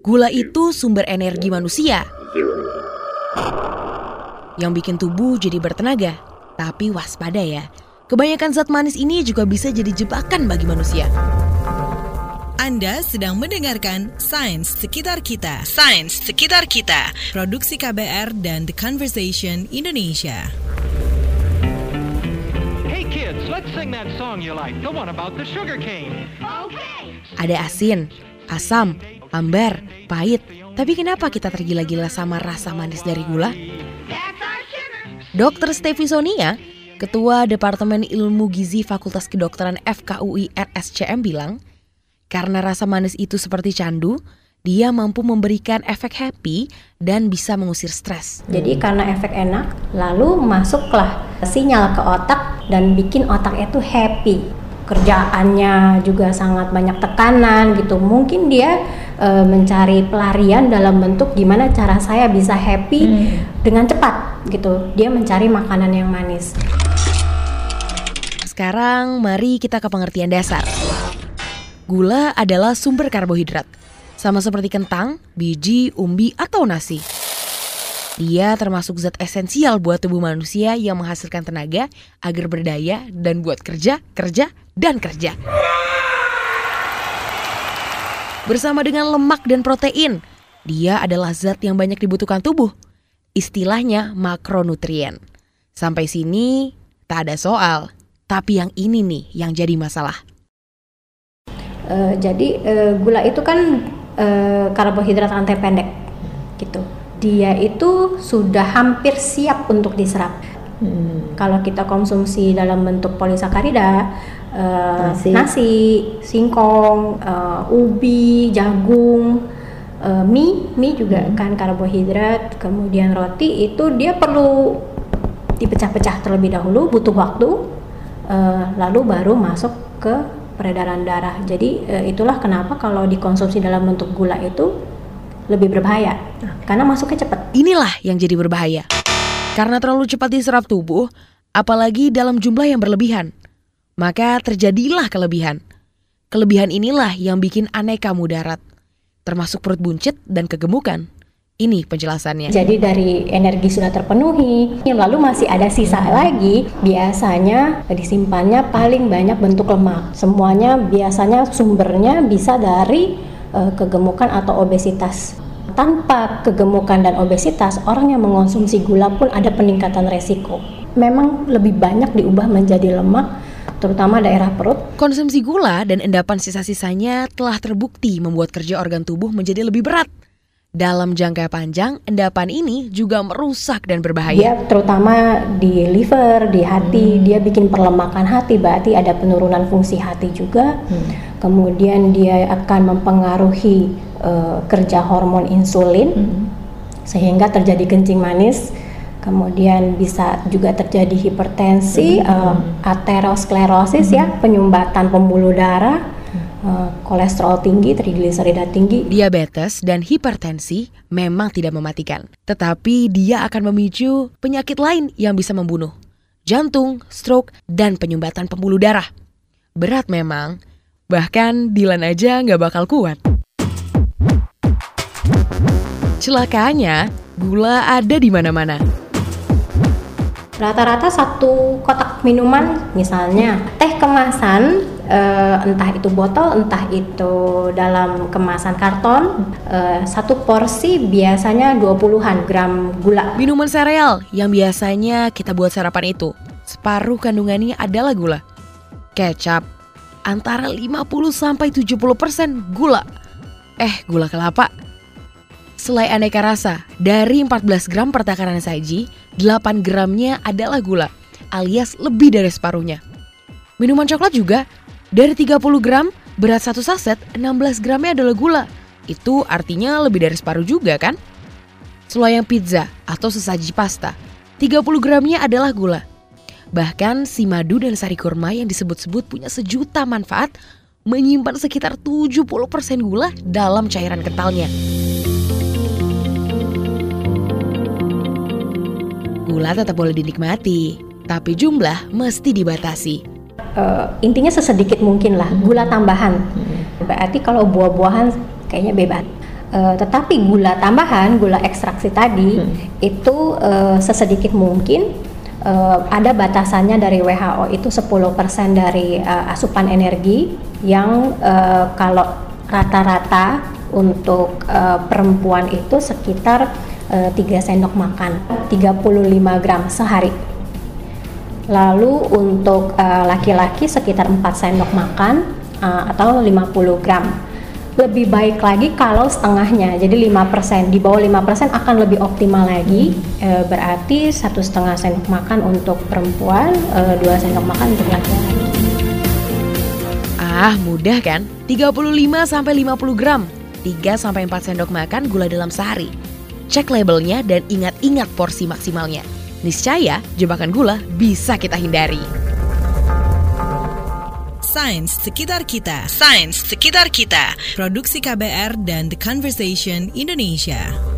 Gula itu sumber energi manusia yang bikin tubuh jadi bertenaga. Tapi waspada ya, kebanyakan zat manis ini juga bisa jadi jebakan bagi manusia. Anda sedang mendengarkan Sains Sekitar Kita. Sains Sekitar Kita. Produksi KBR dan The Conversation Indonesia. Hey kids, let's sing that song you like, the one about the sugar cane. Ada asin, asam, ambar, pahit. Tapi kenapa kita tergila-gila sama rasa manis dari gula? Dr. Stevi Sonia, Ketua Departemen Ilmu Gizi Fakultas Kedokteran FKUI RSCM bilang, karena rasa manis itu seperti candu, dia mampu memberikan efek happy dan bisa mengusir stres. Jadi karena efek enak, lalu masuklah sinyal ke otak dan bikin otak itu happy. Kerjaannya juga sangat banyak tekanan gitu. Mungkin dia e, mencari pelarian dalam bentuk gimana cara saya bisa happy dengan cepat gitu. Dia mencari makanan yang manis. Sekarang mari kita ke pengertian dasar. Gula adalah sumber karbohidrat, sama seperti kentang, biji, umbi, atau nasi. Dia termasuk zat esensial buat tubuh manusia yang menghasilkan tenaga agar berdaya dan buat kerja, kerja, dan kerja. Bersama dengan lemak dan protein, dia adalah zat yang banyak dibutuhkan tubuh. Istilahnya makronutrien. Sampai sini tak ada soal, tapi yang ini nih yang jadi masalah. E, jadi e, gula itu kan e, karbohidrat rantai pendek gitu. Dia itu sudah hampir siap untuk diserap. Hmm. Kalau kita konsumsi dalam bentuk polisakarida, e, Nasi. nasi, singkong, e, ubi, jagung, e, mie, mie juga kan karbohidrat, kemudian roti itu dia perlu dipecah-pecah terlebih dahulu, butuh waktu, e, lalu baru masuk ke peredaran darah. Jadi e, itulah kenapa kalau dikonsumsi dalam bentuk gula itu lebih berbahaya, karena masuknya cepat. Inilah yang jadi berbahaya. Karena terlalu cepat diserap tubuh, apalagi dalam jumlah yang berlebihan. Maka terjadilah kelebihan. Kelebihan inilah yang bikin aneka mudarat. Termasuk perut buncit dan kegemukan. Ini penjelasannya. Jadi dari energi sudah terpenuhi, lalu masih ada sisa lagi, biasanya disimpannya paling banyak bentuk lemak. Semuanya biasanya sumbernya bisa dari eh, kegemukan atau obesitas. Tanpa kegemukan dan obesitas, orang yang mengonsumsi gula pun ada peningkatan resiko. Memang lebih banyak diubah menjadi lemak, terutama daerah perut. Konsumsi gula dan endapan sisa-sisanya telah terbukti membuat kerja organ tubuh menjadi lebih berat. Dalam jangka panjang, endapan ini juga merusak dan berbahaya. Dia terutama di liver, di hati, dia bikin perlemakan hati, berarti ada penurunan fungsi hati juga. Kemudian dia akan mempengaruhi eh, kerja hormon insulin, sehingga terjadi kencing manis. Kemudian bisa juga terjadi hipertensi, eh, aterosklerosis ya, penyumbatan pembuluh darah, eh, kolesterol tinggi, trigliserida tinggi, Diabetes dan hipertensi memang tidak mematikan, tetapi dia akan memicu penyakit lain yang bisa membunuh. Jantung, stroke, dan penyumbatan pembuluh darah. Berat memang, bahkan Dilan aja nggak bakal kuat. Celakanya, gula ada di mana-mana. Rata-rata satu kotak minuman, misalnya teh kemasan, eh, entah itu botol, entah itu dalam kemasan karton, eh, satu porsi biasanya 20-an gram gula. Minuman sereal yang biasanya kita buat sarapan itu, separuh kandungannya adalah gula. Kecap, antara 50 sampai 70% gula. Eh, gula kelapa. Selai aneka rasa, dari 14 gram per takaran saji, 8 gramnya adalah gula, alias lebih dari separuhnya. Minuman coklat juga, dari 30 gram, berat satu saset, 16 gramnya adalah gula. Itu artinya lebih dari separuh juga kan? Seloyang pizza atau sesaji pasta, 30 gramnya adalah gula. Bahkan si madu dan sari kurma yang disebut-sebut punya sejuta manfaat menyimpan sekitar 70% gula dalam cairan kentalnya. Gula tetap boleh dinikmati, tapi jumlah mesti dibatasi. Eh, intinya sesedikit mungkin lah, gula tambahan. Berarti kalau buah-buahan kayaknya bebas. Uh, tetapi gula tambahan, gula ekstraksi tadi hmm. itu uh, sesedikit mungkin uh, ada batasannya dari WHO itu 10% dari uh, asupan energi yang uh, kalau rata-rata untuk uh, perempuan itu sekitar uh, 3 sendok makan, 35 gram sehari. Lalu untuk laki-laki uh, sekitar 4 sendok makan uh, atau 50 gram. Lebih baik lagi kalau setengahnya. Jadi 5% di bawah 5% akan lebih optimal lagi. E, berarti satu setengah sendok makan untuk perempuan dua sendok makan untuk laki-laki. Ah mudah kan? 35 sampai 50 gram. 3 sampai 4 sendok makan gula dalam sehari. Cek labelnya dan ingat-ingat porsi maksimalnya niscaya jebakan gula bisa kita hindari Sains Sekitar Kita. Sains Sekitar Kita. Produksi KBR dan The Conversation Indonesia.